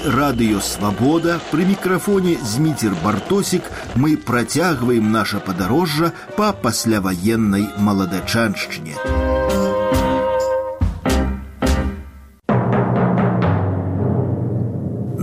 гучыць радыёвабода пры мікрафоне зміцер бартосік мы працягваем наша падарожжа па пасляваеннай маладачаншчыне.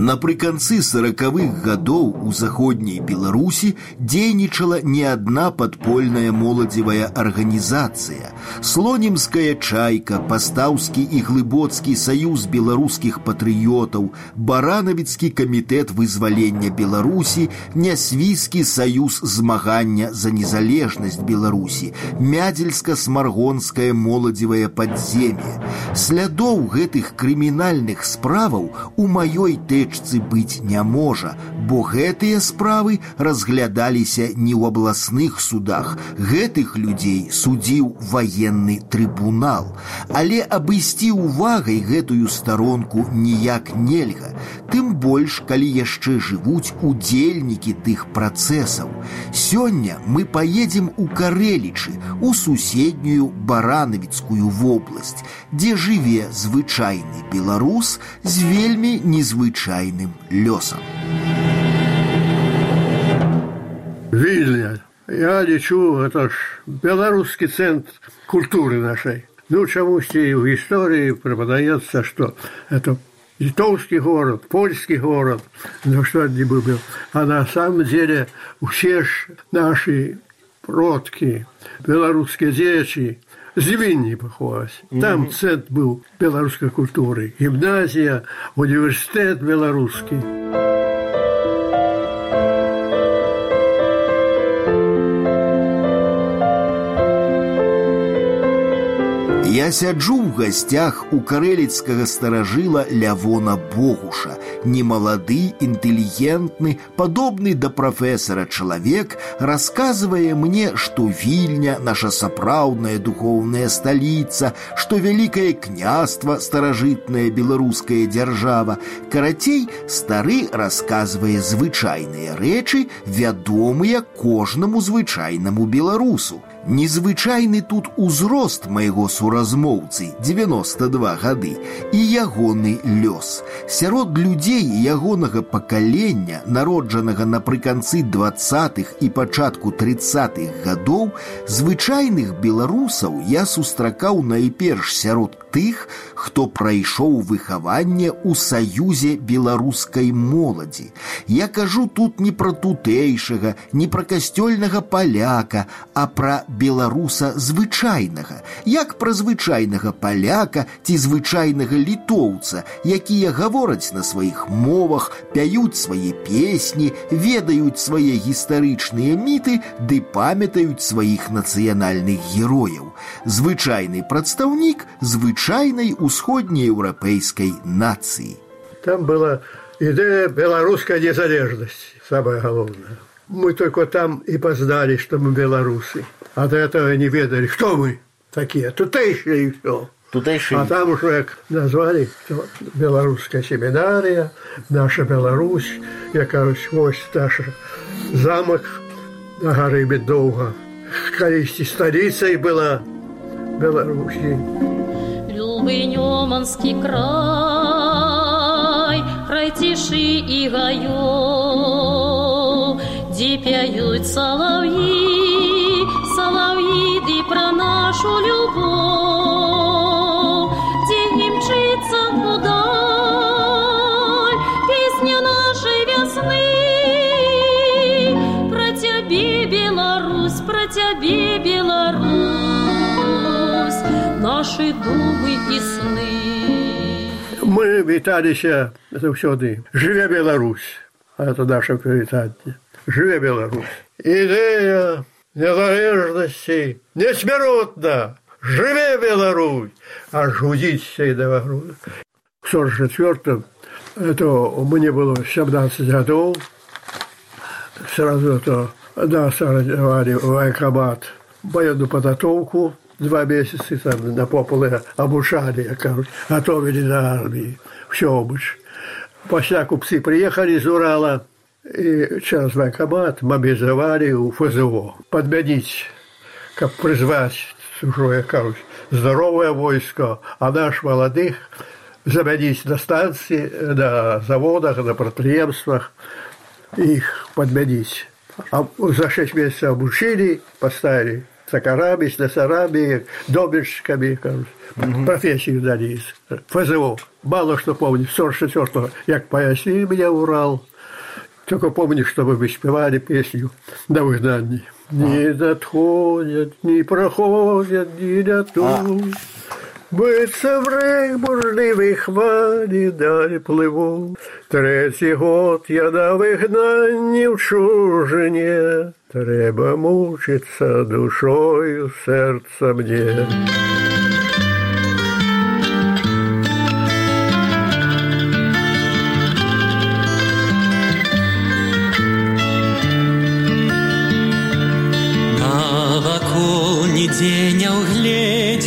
Напрыканцы сорокавых гадоў у заходняй Беларусі дзейнічала не адна падпольная моладзевая арганізацыя. Слонімская чайка, пастаўскі і глыбоцкі саюз беларускіх патрыётаў, баранавіцкі камітэт вызвалення Беларусі, нясвійскі саюз змагання за незалежнасць Беларусі, мядзельска-смаргонскае моладзевае падзем'е. Слядоў гэтых крымінальных справаў у маёй тэчы рэчцы быць не можа, бо гэтыя справы разглядаліся не ў абласных судах. Гэтых людзей судзіў ваенны трыбунал. Але абысці увагай гэтую старонку ніяк нельга, тым больш, калі яшчэ жывуць удзельнікі тых працэсаў. Сёння мы паедзем у карэлічы, у суседнюю баранавіцкую вобласць, дзе жыве звычайны беларус з вельмі незвычайным тайным лёсам. Вильня, я лечу, это ж белорусский центр культуры нашей. Ну, чамусьці в истории преподается, что это литовский город, польский город, ну что не был. А на самом деле все наши продки, белорусские дети, з Вінні паховалася. Там mm -hmm. центр був білоруської культури, гімназія, університет білоруський. Я сяджу ў гасцях у карэліцкага старажыла лявона Богуша, немалады, інтэлігентны, падобны да прафесара чалавек, расказвае мне, што вільня наша сапраўдная духоўная сталіца, што вялікае княства старажытная беларуская дзяржава. Карацей, стары расказвае звычайныя рэчы, вядомыя кожнаму звычайнаму беларусу. Незвычайны тут узрост майго суразмоўцы 92 гады і ягоны лёс. Сярод людзей ягонага пакалення, народжанага напрыканцы двадцатых і пачатку тридцатых гадоў, звычайных беларусаў я сустракаў найперш сярод тых, хто прайшоў выхаванне ў саюзе беларускай моладзі. Я кажу тут не пра тутэйшага, не пра касцёльнага паляка, а пра беларуса звычайнага, як пра звычайнага паляка ці звычайнага літоўца, якія гавораць на сваіх мовах, пяюць свае песні, ведаюць свае гістарычныя міты ды памятаюць сваіх нацыянальных герояў. Звычайны прадстаўнік звычайнай усходнееўрапейскай нацыі. Там была идея белорусской незалежности, самое главное. Мы только там и познали, что мы белорусы. А до этого не ведали, кто мы такие, тутейшие и все. Тутейшие. А там уже назвали что белорусская семинария, наша Беларусь, якась ось наша замок на горы Медовга. Колись столицей была Беларуси. Любый Неманский край, край тиши и гаев, где пяют соловьи, нашу любовь, где не мчится вдаль песня нашей весны. Про тебе, Беларусь, про тебе, Беларусь, наши думы и сны. Мы віталіся заўсёды. Жыве Беларусь, это наше прывітанне. Жыве Беларусь. Ідэя незалежнасці несмяротна. Жыве Беларусь, а жудзіся і да груду. В 44 это мне было 17 годов. Сразу это нас организовали в военкомат военную подготовку два месяца там на пополе обучали, як кажуть, готовили до армии. Все обуч. Пасля купцы приехали из Урала и через военкомат мобилизовали у ФЗО. Подменить, как призвать уже, кажуть, здоровое войско, а наш молодых заводить на станции, на заводах, на предприемствах, их подменить. А за шесть месяцев обучили, поставили токарами, слесарами, домельщиками, угу. профессию дали ФЗО. Мало что помню, 44-го, як пояснили меня Урал, только помню, что мы спевали песню на выгнании. Не надходят, не проходят, не летут. Биться в рейх бурливій хвалі далі пливу. Третій год я на вигнанні в чужині. Треба мучиться душою серця мне.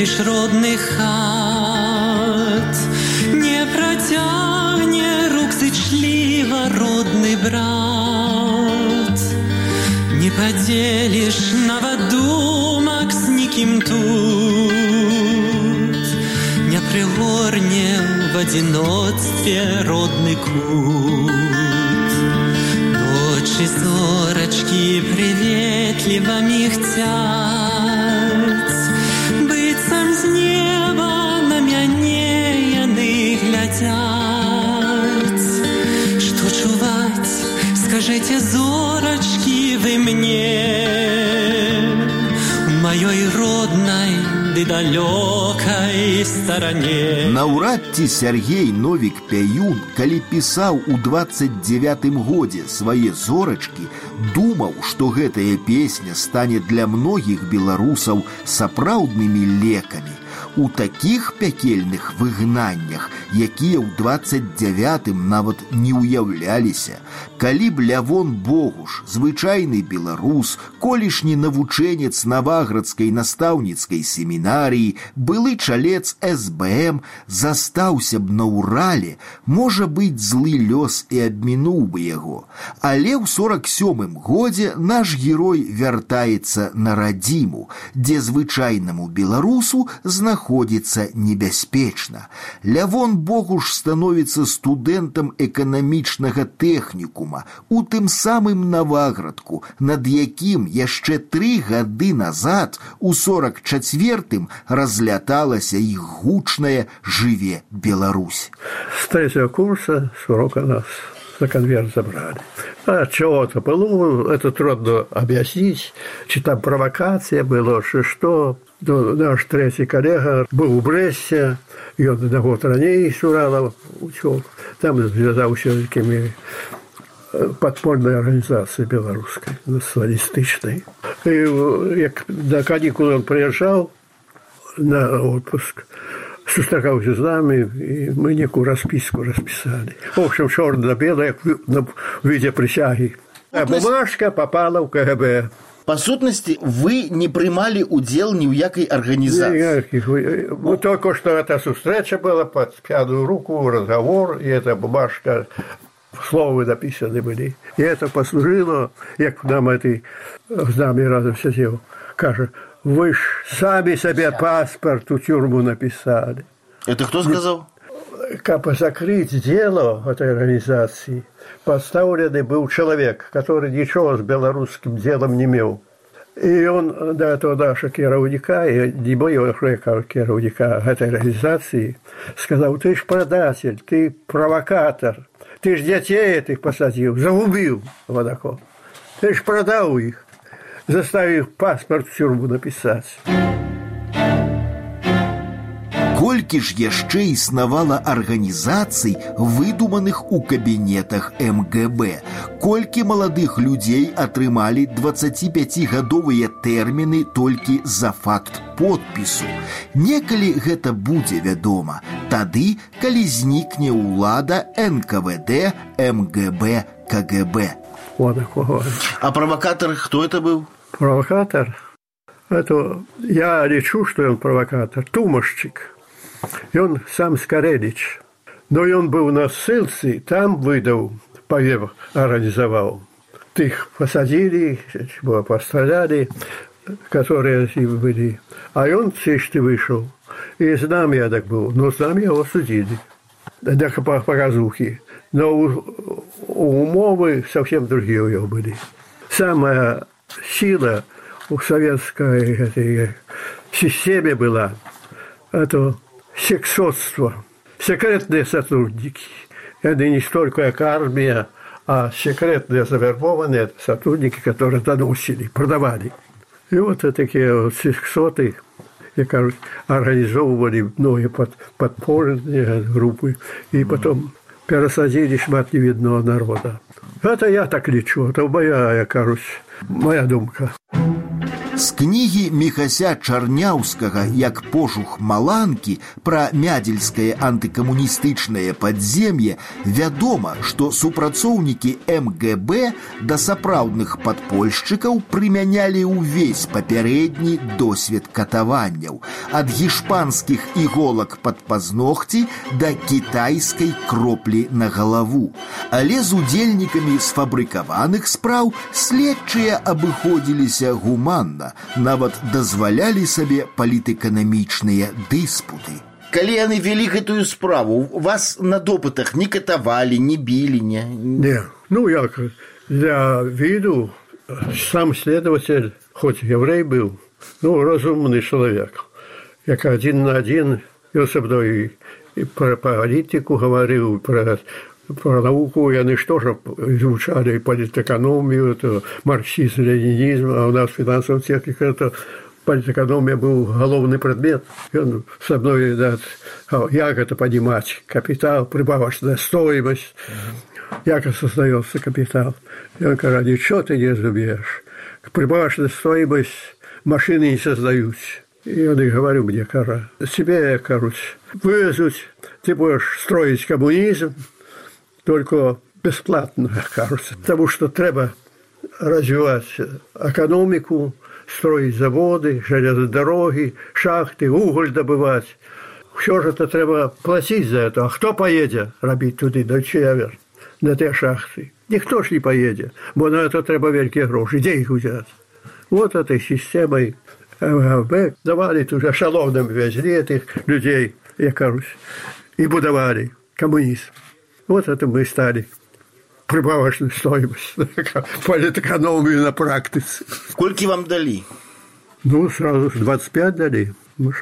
Угледишь родных хат, Не протягне рук зычливо родный брат, Не поделишь новодумок с никим тут, Не пригорне в одиночестве родный кут. Дочь зорочки приветливо михтят, стороне. Наўрад ці Сергей Новік Пяюн, калі пісаў у 29 годзе свае зорачкі, думаў, што гэтая песня стане для многіх беларусаў сапраўднымі лекамі у такіх пякельных выгнаннях, якія ў 29 нават не ўяўляліся, калі б лявон Богуш, звычайны беларус, колішні навучэнец наваградскай настаўніцкай семінарыі, былы чалец СБМ застаўся б на ўрале, можа быць злы лёс і абмінуў бы яго. Але ў 47 годзе наш герой вяртаецца на радзіму, дзе звычайнаму беларусу знаходіцца знаходзіцца небяспечна. Лявон Богуш становіцца студэнтам эканамічнага тэхнікума, у тым самым наваградку, над якім яшчэ тры гады назад у 44 разляталася іх гучная жыве Беларусь. С третьего курса с урока нас на конверт забрали. А чего-то было, это трудно объяснить, чи там провокация была, что что то наш третий коллега был у Бресте, ён на год раней з Урала учёл, там звязаўся з такімі падпольнай арганізацыі беларускай нацыяналістычнай. І як да канікулы ён прыязджаў на отпуск, сустракаўся з намі і мы некую распіску распісалі. В общем, чорна-бела, як на відзе прысягі. А бумажка попала ў КГБ. По сутности, вы не удел ни в якой организации. Никаких. Ну, только что эта встреча была под пятую руку, разговор, и эта бумажка словы написаны были. И это послужило, як нам этой з нами разом сидел, каже, вы ж сами себе паспорт у тюрьму написали. Это кто сказал? Как закрыть дело этой организации, поставленный был человек, который ничего с белорусским делом не имел. И он до этого наша кіраўніка і не моего кіраўніка гэтай арганізацыі сказаў ты ж прадатель ты правокатор ты ж дзяцей этих посадил, загубил вадако ты ж продал их, заставил паспорт в тюрьму написать колькі ж яшчэ існавала арганізацый выдуманых у кабінетах МГБ колькі маладых людзей атрымалі 25гадовыя тэрміны толькі за факт подпісу некалі гэта будзе вядома тады калі знікне ўлада НКВД МГБ КГБ а провокатор кто это был провокатор это я лечу, что он провокатор, тумашчик. Ён сам Скарэліч. Но ён быў на ссылцы, там выдаў павев арганізаваў. Тых пасадзілі, пастраляли, которые былі. А ён цішты выйшаў. І з нами я так быў, но з нами яго судзілі. для показухи. Но у, у умовы совсем другие у него были. Самая сила у советской этой системе была это сексотство, секретные сотрудники. Это не столько как армия, а секретные завербованные сотрудники, которые доносили, продавали. И вот такие вот сексоты, я кажется, организовывали многие под, подпольные группы, и потом пересадили шмат невидного народа. Это я так лечу, это моя, я кажусь, моя думка. З кнігі мехася чарняўскага як пошух маланкі пра мядзельскае антыкамуністычнае падзем'е вядома, што супрацоўнікі МГБ да сапраўдных падпольшчыкаў прымянялі ўвесь папярэдні досвед катаванняў ад гішпанскіх іголак пад пазногці да кітайскай кроплі на галаву. Але з удзельнікамі сфабрыкаваных спраў следчыя абыходзіліся гуманна нечакана нават дазвалялі сабе палітэканамічныя дыспуты. Калі яны вялі гэтую справу, вас на допытах не катавалі, не білі, не. Не, ну як для віду сам следователь, хоць яўрэй быў, ну разумны чалавек, як адзін на адзін ён са мной і пра палітыку гаварыў пра про науку яны что же изучали политэкономию, это марксизм, ленинизм, а у нас финансовая техника это политэкономия был головный предмет. И он со мной, да, как это понимать, капитал, прибавочная стоимость, как создается капитал. И он говорит, ничего ты не разумеешь. Прибавочная стоимость машины не создаются. И он и говорю мне, кара, себе, короче, вывезуть, ты будешь строить коммунизм, только бесплатно, кажется, потому что треба развивать экономику, строить заводы, железные дороги, шахты, уголь добывать. Все же это треба платить за это. А кто поедет робить туди, до чевер, на те шахты? Никто ж не поедет, бо на это треба великие гроши. Где их взять? Вот этой системой МГБ давали тут эшелоном везли этих людей, я кажусь, и будовали коммунизм. Вот это мы стали прибавочную стоимость, политэкономию на практике. Сколько вам дали? Ну, сразу 25 дали. Ну,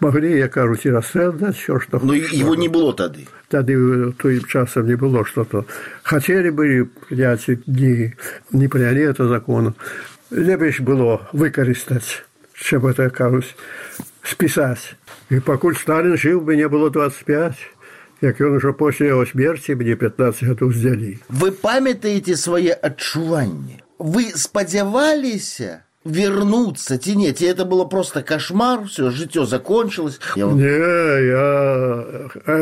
Могли, я и расстрел дать, все, что... Но его не было тогда. Тогда той часом не было что-то. Хотели бы принять, не, не приняли это закон. Лепше было выкористать, чем это, кажусь, списать. И покуль Сталин жил бы, не было 25 як ён ужо пасля яго смерці мне 15 гадоў здзялі. Вы памятаеце свае адчуванні. Вы спадзяваліся вернуться ці не ці это было просто кошмар все жыццё закончилось я... не я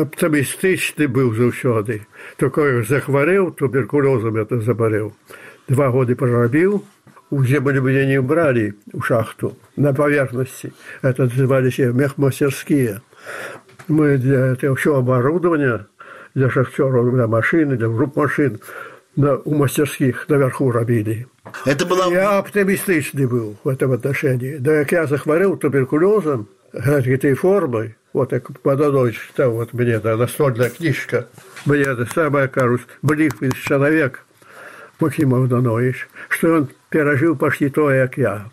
аптымістычны быў заўсёды такое захварэў туберкулёзам это забарэў два годы прорабіў у землю мне не бралі у шахту на поверхности это называліся мехмастерскія мы для этого все оборудование для шахтеров, для машин, для групп машин на, у мастерских наверху робили. Это было... Я оптимистичный был в этом отношении. Да как я захворел туберкулезом, этой формой, вот как подано читал вот мне да, настольная книжка, мне это самое, кажется, близкий человек, Максим Авданович, что он пережил почти то, как я.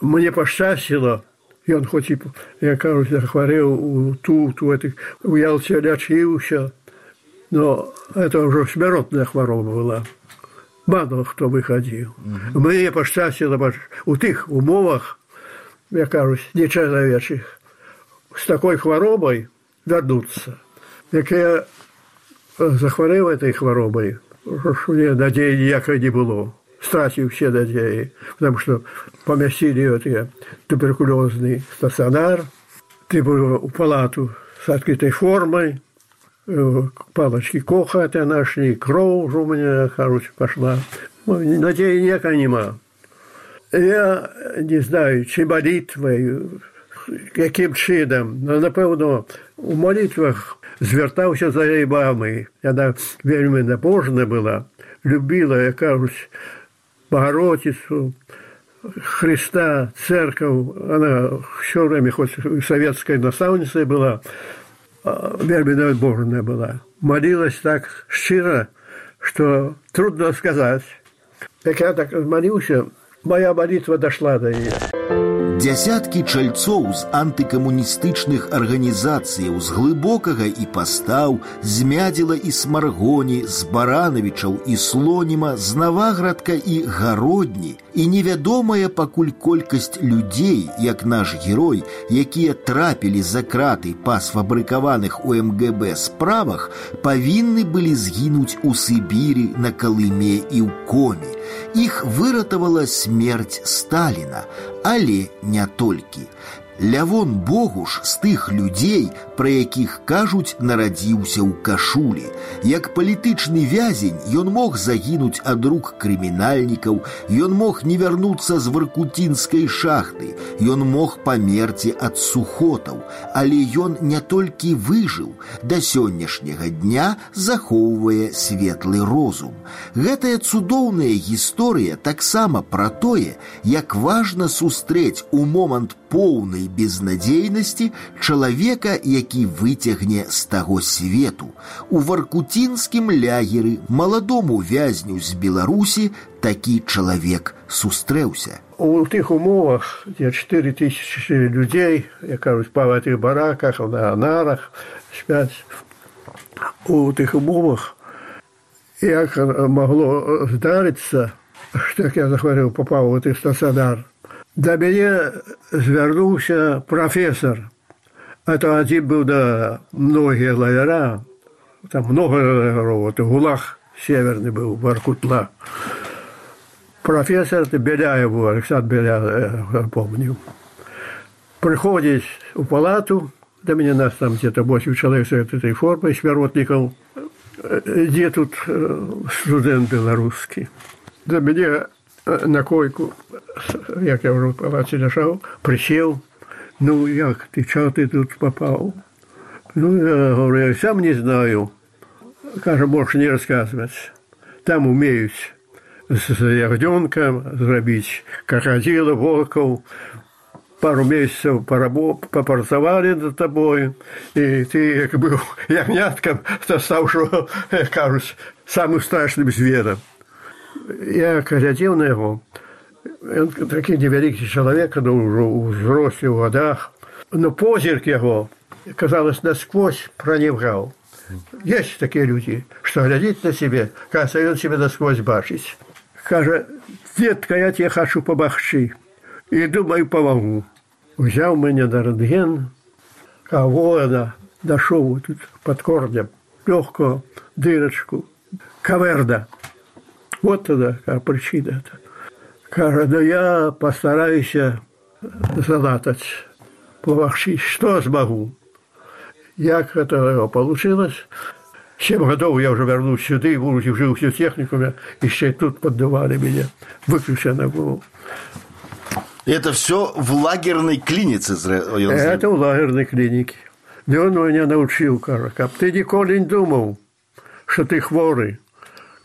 Мне посчастило, Ён хоць і я кажуць захварэў у тут у этих у ялце лячыўся но это ўжо смяротная хвароба была мало хто выхадзіў мне пашчасціла у тых умовах я кажуць нечалавечых с такой хваробай вярнуцца як я захварэў этой хваробай надзеі ніякай не было стратил все надеи, потому что поместили вот я туберкулезный стационар, ты был в палату с открытой формой, э, палочки это нашли, кровь у меня, короче, пошла. Надеи никакой нема. Я не знаю, чи молитвой, яким чином, но, напевно, у молитвах звертався за її мамою. Вона вельми набожна була, любила, я кажуть, Богородицу, Христа, церковь, она все время, хоть советская наставницей была, Вербина Божная была. Молилась так щиро, что трудно сказать. Так я так молился, моя молитва дошла до нее. Дзясяткі чальцоў з антыкамуністычных арганізацыяў з глыбокага і пастаў, з мядзела і смаргоні, з баранавічаў і слоніма, з наваградка і гародні, і невядомая пакуль колькасць людзей, як наш герой, якія трапілі за краты па сфабрыкаваных у МГБ справах, павінны былі згінуць у Сыбірі, на Калыме і ў коме. Іх выратавала смерць Сталіна, але не толькі. Лявон Богуш з тых людзей, пра якіх кажуць, нарадзіўся ў кашулі. Як палітычны вязень ён мог загінуць ад рук крымінальнікаў, ён мог не вярнуцца з варкуцінскай шахты, ён мог памерці ад сухотаў, але ён не толькі выжыў, да сённяшняга дня захоўвае светлы розум. Гэтая цудоўная гісторыя таксама пра тое, як важна сустрэць у момант поўнай безнадзейнасці чалавека, які выцягне з таго свету. У варкуцінскім лягеры маладому вязню з Беларусі такі чалавек сустрэўся. У тых умовах, дзе 4 тысячи людзей, як кажуць, па гэтых бараках, на нарах спяць, у тых умовах, як магло здарыцца, што як я захварэў, папаў у тых стацыянар, да мяне звярнуўся прафесор. Это адзін быў да многія лаяра, там много лаяров, это гулах северны быў варкутла. Профессор Беляеву, Александр Беляев, помню. Приходит в палату, до меня нас там где-то 8 человек с этой формой, сверотников, где тут студент белорусский. До меня на койку, як я вже в палаці лежав, присів. Ну, як ти, чого ти тут попав? Ну, я говорю, я сам не знаю. Каже, можеш не розказувати. Там умеють з ягненком зробити крокодила, волков. Пару месяцев попрацавали над тобой, и ты, як был ягнятком, то стал, что, кажуть, самым страшным звером. Я глядел на его, он такі невялікі чалавек ну, ўжо ў узросце ў годах но позірк яго казалось насквозь пранівгаў есть такія людзі што глядзіць на сябе кажа ён себе насквозь бачыць кажа детка я тебе хочу памагчы і думаю памагу. Узяў мяне на рэнтген кого она дашоў тут под корнем лёгкую дырочку каверда вот тогда причина Кажа, да я постараюся залатаць плавахчы, што змагу. Як это получилось? Семь годов я уже вернусь сюды, будучи жил всю техникуме, еще тут поддавали меня, выключено было. Это все в лагерной клинице? Это в лагерной клинике. Да он меня научил, каб ты ніколі не думал, что ты хворый,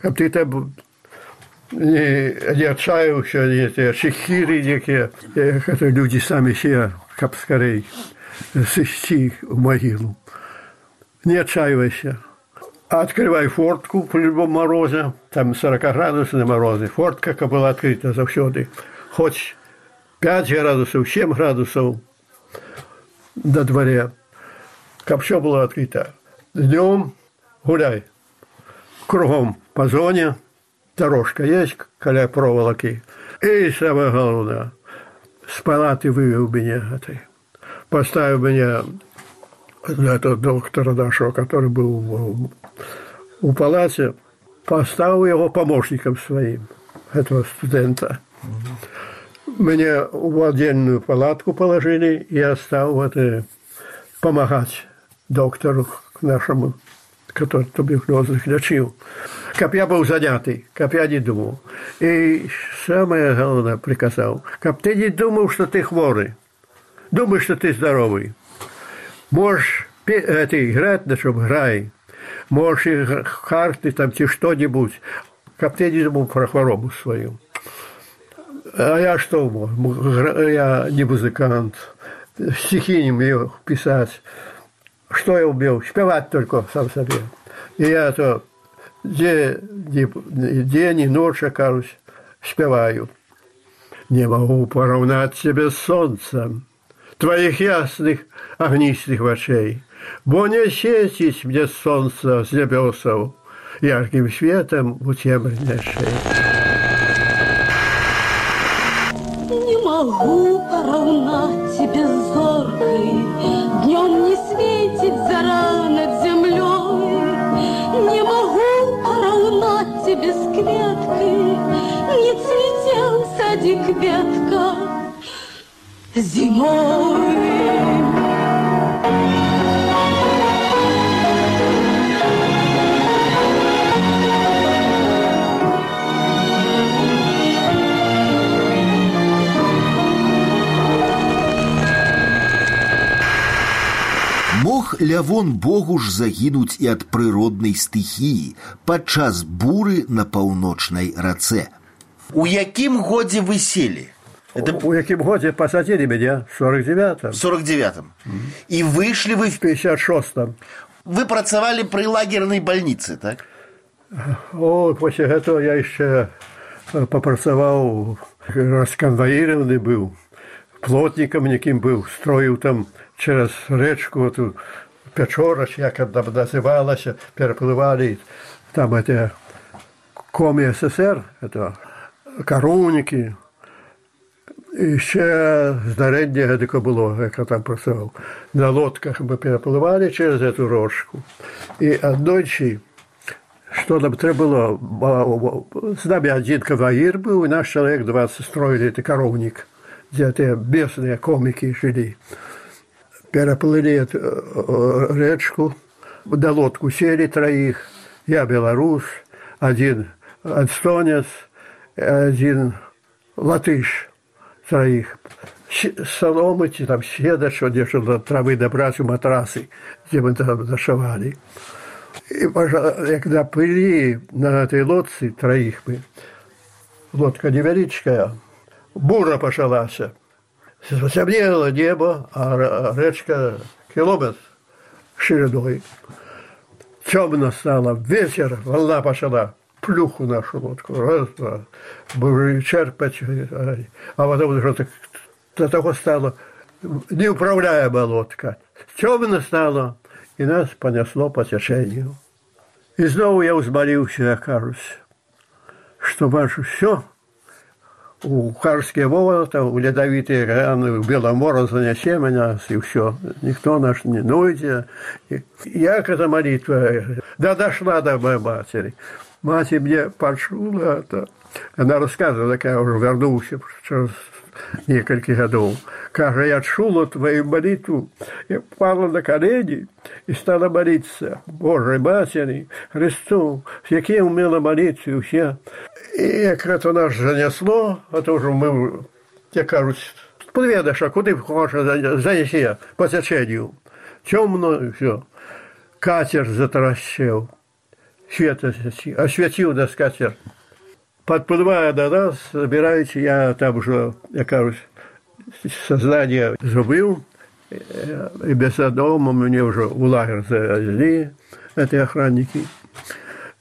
каб ты там не адчаюўся гэтыя шехіры якія гэта людзі самі все каб скарэй сысці у магілу не адчайвайся открывай фортку при любом морозе там 40 градусны морозы фортка каб была адкрыта заўсёды хоць 5 градусаў 7 градусаў да дварэ каб все было адкрыта днём гуляй кругом па зоне дорожка есть, каля проволоки. И самое главное, с палаты вывел меня этой. Поставил меня этого доктора нашего, который был у палате, поставил его помощником своим, этого студента. Мне в отдельную палатку положили, и я стал вот, помогать доктору нашему который туберкулезных лечил. Каб я был занятый, каб я не думал. И самое главное приказал, каб ты не думал, что ты хворый, думай, что ты здоровый. Можешь это, играть, на чем играй, можешь карты там, тебе что-нибудь, каб ты не думал про хворобу свою. А я мог? Я не музыкант, стихи не умею писать. что я умел? Спевать только сам себе. И я то день, и ночь, кажусь, спеваю. Не могу поравнать себе с солнцем, твоих ясных огнистых очей, бо не светить мне солнце с небесов ярким светом у темной шеи. Не могу ветка зимой. Мог лявон Богу ж загінуць і ад прыроднай стыхіі падчас буры на паўночнай рацэ. У якім годзе вы селі? Это... У якім годзе посадили меня? В 49-м. В 49-м. И вышли вы в... В 56-м. Вы працавалі пры лагернай больнице, так? О, после этого я еще попрацаваў, расконвоированы был, плотником неким был, строил там через речку эту Печорач, як там называлась, переплывали там это коми СССР, это коровники, і ще здарення таке було, як я там працював. На лодках ми перепливали через цю рожку. І одночі, що нам треба було, з нами один каваїр був, і наш чоловік 20 строили это коровник, где те местные комики жили. Переплыли эту речку, на лодку сели троих, я белорус, один эстонец, один латыш троих. Соломы, там седа, что держали травы добрать у матрасы, где мы там зашивали. И, когда плыли на этой лодце троих мы, лодка невеличкая, бура пошалась. Темнело небо, а речка километр шириной. Темно стало, вечер, волна пошла плюху нашу лодку, раз, два, будем черпать, а потом уже так, до того стало неуправляемая лодка. Темно стало, и нас понесло по течению. И снова я взмолился, я кажусь, что ваше все у Харские ворота, у ледовитые раны, у Беломора занесе меня, и все. Никто наш не нойдет. Я эта молитва, да дошла до моей матери. Мать мне почула это. Она рассказывала, как я уже вернулся через несколько годов. Кажа, я чула твою молитву, я пала на колени и стала молиться Божьей Матери, Христу, яким умела молиться все. И як это нас занесло, а то уже мы, я кажуть, подведешь, а куда хочешь занеси по течению. Темно и все. Катер затаращил свет осветил нас катер. Подплывая до нас, собираете, я там уже, я кажусь, сознание забыл, и без дома мне уже в лагерь завезли, эти охранники.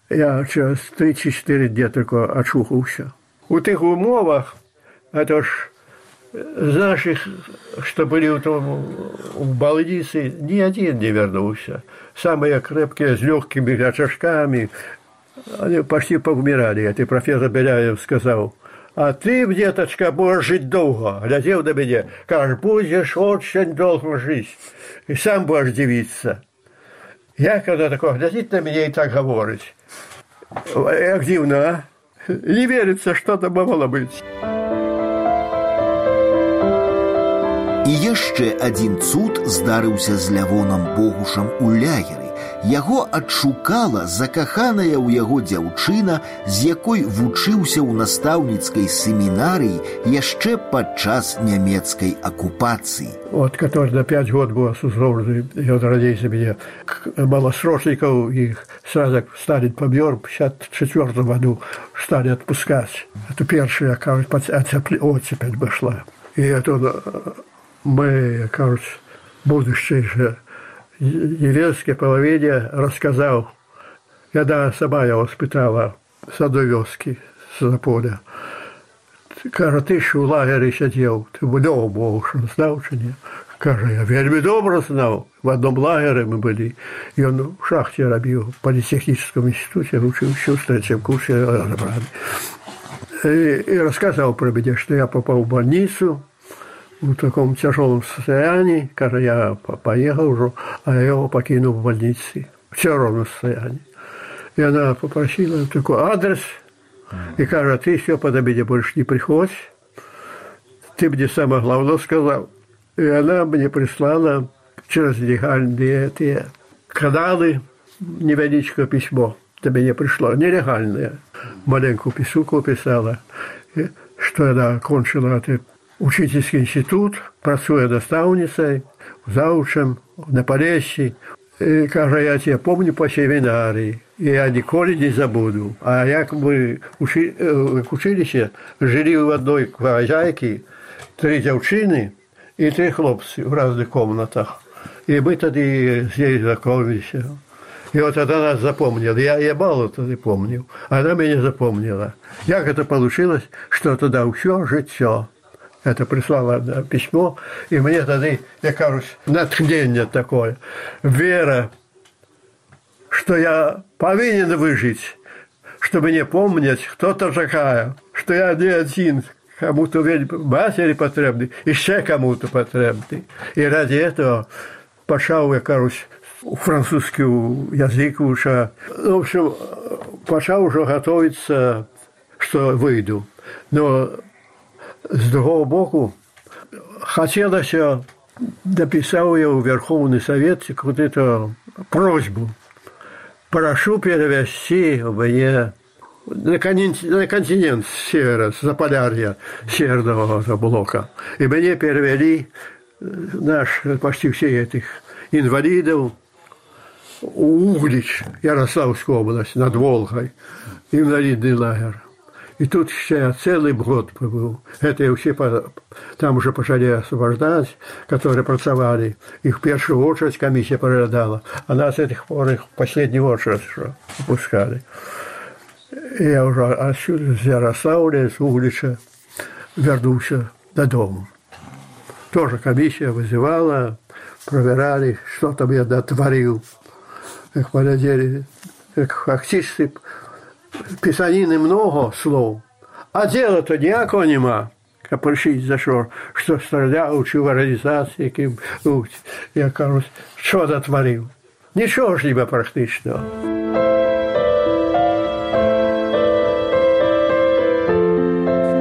Я через 3-4 дня только очухался. У тих умовах, это ж наших, что были в, том, в больнице, ни один не вернулся. Самые крепкие, с легкими очажками, они почти поумирали. Это профессор Беляев сказал, а ты, деточка, будешь жить долго. Глядел на меня, кажешь, будешь очень долго жить. И сам будешь дивиться. Я, когда такое глядит на меня и так говорит, як дивно, а? Не верится, что это могло быть. І яшчэ адзін цуд здарыўся з лявонам богушам у лягеры. Яго адшукала закаханая ў яго дзяўчына, з якой вучыўся ў настаўніцкай семінарыі яшчэ падчас нямецкай акупацыі. Вот, который на пять год был осужден, и вот родился мне малосрочников, их сразу стали помер, в 54 году стали отпускать. Это первая, кажется, оцепель пошла. И это мы, кажется, будущее же деревенской половине рассказал, когда сама я воспитала с одной вёски, с поля. Каже, ты ж у лагері сидів, ти вдома був, що знав чи ні? Каже, я вельми добре знав. В одном лагере мы были. И он в шахте робил, в политехническом институте, учился в третьем курсе разобрали. И, и рассказал про меня, что я попал в больницу в таком тяжелом состоянии. Каже, я поехал уже, а я его покинул в больнице в тяжелом состоянии. И она попросила такой адрес, и каже, ты все под обеде больше не приходь. Ты мне самое главное сказал. И она мне прислала через легальные эти каналы невеличкое письмо. До меня пришло, нелегальное. Маленькую писуку писала, что она окончила этот учительский институт, працує наставницей, заучем на Полесье. И, каже, я тебя помню по семинарии, и я ніколи не забуду. А як мы учи, в училище жили в одной хозяйке, три девчины и три хлопцы в разных комнатах. И мы тоді здесь знакомились. И вот она нас запомнила. Я, я мало тогда помнил. Она меня запомнила. Как это получилось, что тогда все життя. Это прислала письмо, и мне тогда, я кажусь, натхнение такое. Вера, что я повинен выжить, чтобы не помнить, кто то такая, что я не один, кому-то матери потребны, еще кому-то потребны. И ради этого пошел, я кажусь, французский язык уже. В общем, пошел уже готовиться, что выйду. Но с другого боку, хотелось, написал я в Верховный Совет какую-то просьбу. Прошу перевести мне на континент, севера, с Заполярья, северного блока. И мне перевели наш, почти все этих инвалидов, Углич, Ярославская область, над Волгой, инвалидный лагерь. И тут ще целый год побыл. Это я все там уже пошли освобождать, которые працевали. Их в первую очередь комиссия проглядала, а нас этих пор их последнюю очередь. И я уже отсюда, с Ярославля, с Углича, вернулся додому. Тоже комиссия вызывала, проверяли, что там я дотворил. Как понедели, как фактически писанины много слов, а дела-то ніякого нема. Капельшить за що, що стріляв, чи в організації, яким, ну, я кажу, що дотворив. Нічого ж ніби практичного.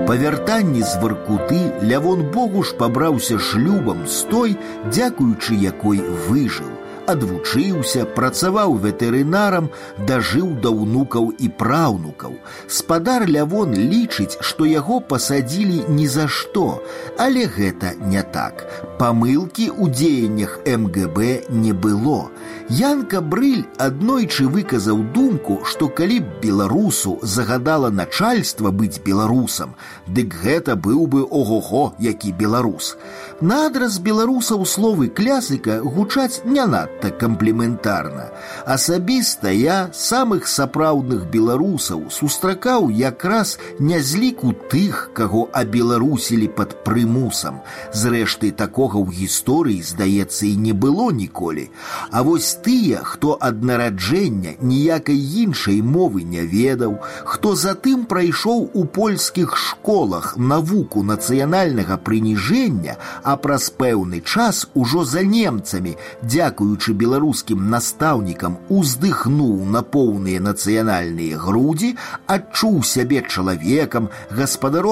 Па вяртанні з варкуты Лявон Богуш пабраўся шлюбам з той, дзякуючы якой выжыў адвучыўся, працаваў ветэрынарам, дажыў да ўнукаў і праўнукаў. Спадар Лявон лічыць, што яго пасадзілі ні за што, але гэта не так. Памылкі ў дзеяннях МГБ не было. Янка Брыль аднойчы выказаў думку, што калі б беларусу загадала начальства быць беларусам, дык гэта быў бы ого-го, які беларус. Надраз беларусаў словы клясыка гучаць не надта камплементарна. Асабіста я самых сапраўдных беларусаў сустракаў якраз не з ліку тых, каго абеларусілі пад прымусам. Зрэшты такога ў гісторыі, здаецца, і не было ніколі. А вось тыя, хто ад нараджэння ніякай іншай мовы не ведаў, хто затым прайшоў у польскіх школах навуку нацыянальнага прыніжэння, а праз пэўны час ужо за немцамі, дзякуючы беларускім настаўнікам уздыхнуў на поўныя нацыянальныя грудзі, адчуў сябе чалавекам, гаспадаром